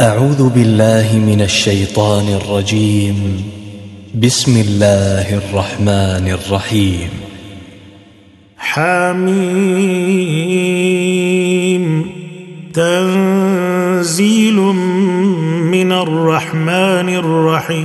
أعوذ بالله من الشيطان الرجيم. بسم الله الرحمن الرحيم. حميم. تنزيل من الرحمن الرحيم.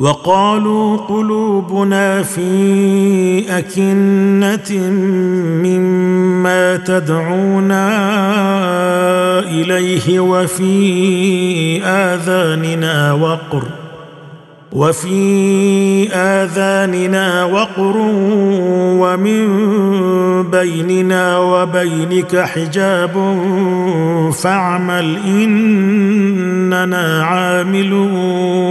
وقالوا قلوبنا في أكنة مما تدعونا إليه وفي آذاننا وقر. وفي آذاننا وقر ومن بيننا وبينك حجاب فاعمل إننا عاملون.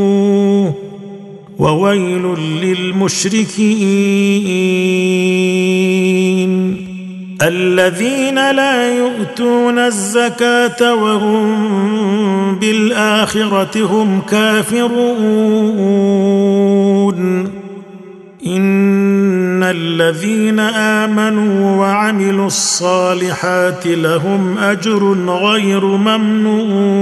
وويل للمشركين. الذين لا يؤتون الزكاة وهم بالآخرة هم كافرون. إن الذين آمنوا وعملوا الصالحات لهم أجر غير ممنون.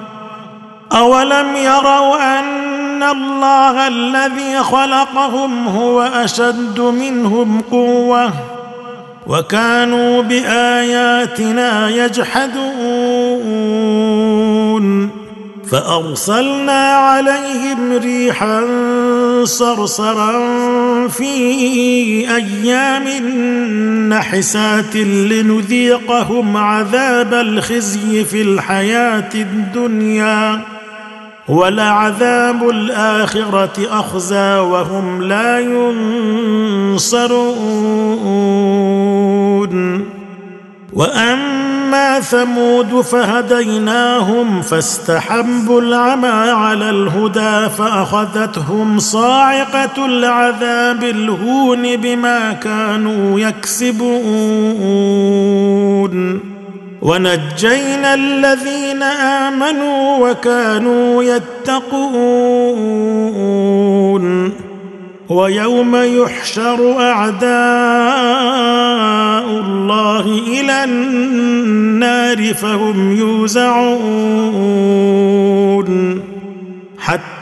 أولم يروا أن الله الذي خلقهم هو أشد منهم قوة وكانوا بآياتنا يجحدون فأرسلنا عليهم ريحا صرصرا في أيام نحسات لنذيقهم عذاب الخزي في الحياة الدنيا ولعذاب الآخرة أخزى وهم لا ينصرون. وأما ثمود فهديناهم فاستحبوا العمى على الهدى فأخذتهم صاعقة العذاب الهون بما كانوا يكسبون. ونجينا الذين آمنوا وكانوا يتقون ويوم يحشر أعداء الله إلى النار فهم يوزعون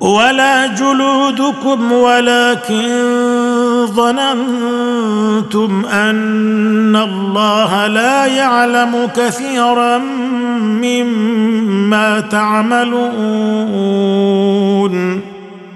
ولا جلودكم ولكن ظننتم أن الله لا يعلم كثيرا مما تعملون.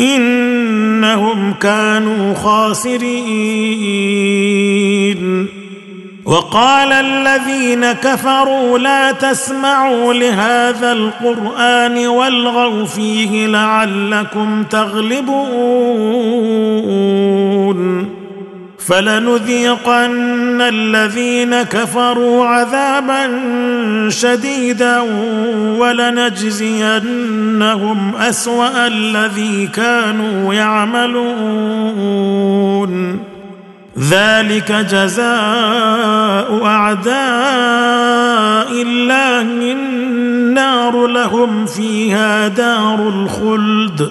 إنهم كانوا خاسرين. وقال الذين كفروا لا تسمعوا لهذا القرآن والغوا فيه لعلكم تغلبون. فلنذيقن الذين كفروا عذابا شديدا ولنجزينهم أسوأ الذي كانوا يعملون. ذلك جزاء أعداء الله النار لهم فيها دار الخلد.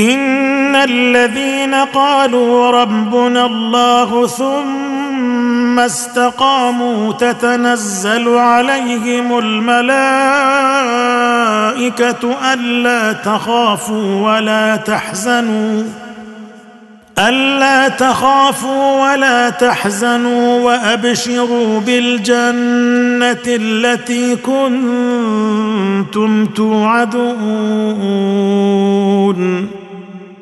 إن الذين قالوا ربنا الله ثم استقاموا تتنزل عليهم الملائكة ألا تخافوا ولا تحزنوا ألا تخافوا ولا تحزنوا وأبشروا بالجنة التي كنتم توعدون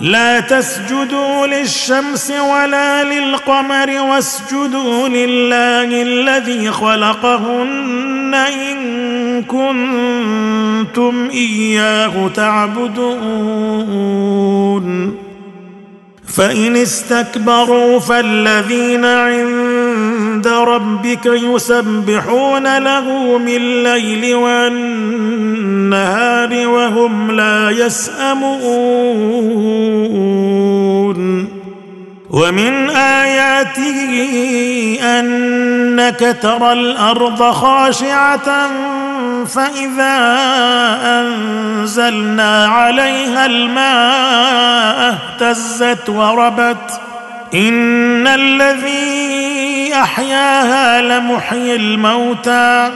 لا تسجدوا للشمس ولا للقمر واسجدوا لله الذي خلقهن إن كنتم إياه تعبدون. فإن استكبروا فالذين عند ربك يسبحون له بالليل والنهار وهم لا يسأمون. ومن آياته أنك ترى الأرض خاشعة فإذا أنزلنا عليها الماء اهتزت وربت إن الذي أحياها لمحيي الموتى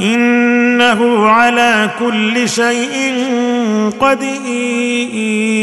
إنه على كل شيء قدير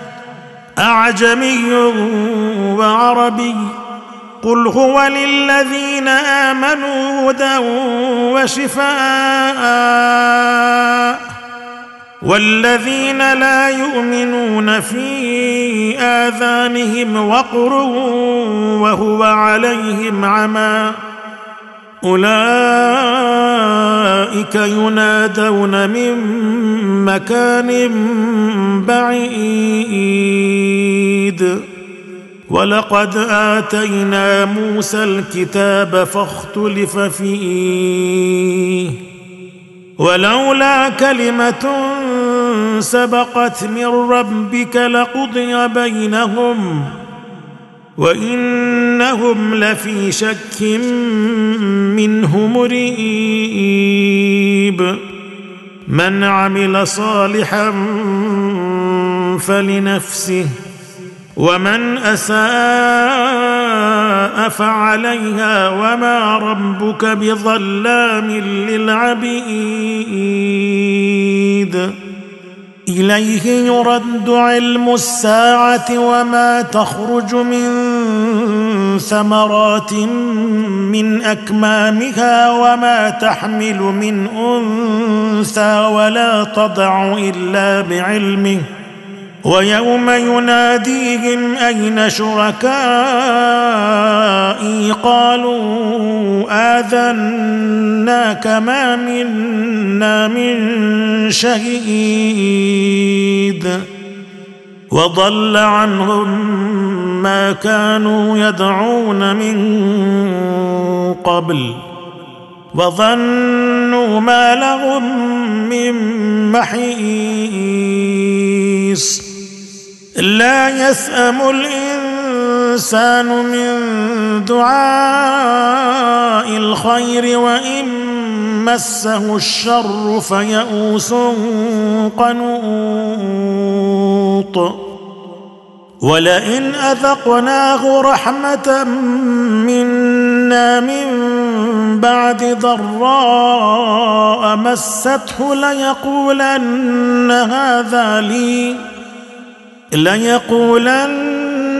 أعجمي وعربي قل هو للذين آمنوا هدى وشفاء والذين لا يؤمنون في آذانهم وقر وهو عليهم عمى أولئك ينادون من مكان بعيد. ولقد آتينا موسى الكتاب فاختلف فيه. ولولا كلمة سبقت من ربك لقضي بينهم. وإنهم لفي شك منه مريب. من عمل صالحا فلنفسه ومن أساء فعليها وما ربك بظلام للعبيد. إليه يرد علم الساعة وما تخرج من ثمرات من أكمامها وما تحمل من أنثى ولا تضع إلا بعلمه. ويوم يناديهم أين شركائي؟ قالوا اذناك ما منا من شهيد وضل عنهم ما كانوا يدعون من قبل وظنوا ما لهم من محيص لا يسأم الإنسان من دعاء الخير وإن مسه الشر فيئوس قنوط. ولئن أذقناه رحمة منا من بعد ضراء مسته ليقولن هذا لي ليقولن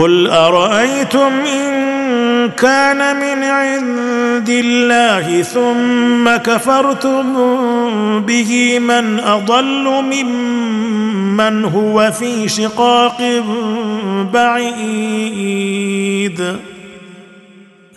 قل ارايتم ان كان من عند الله ثم كفرتم به من اضل ممن هو في شقاق بعيد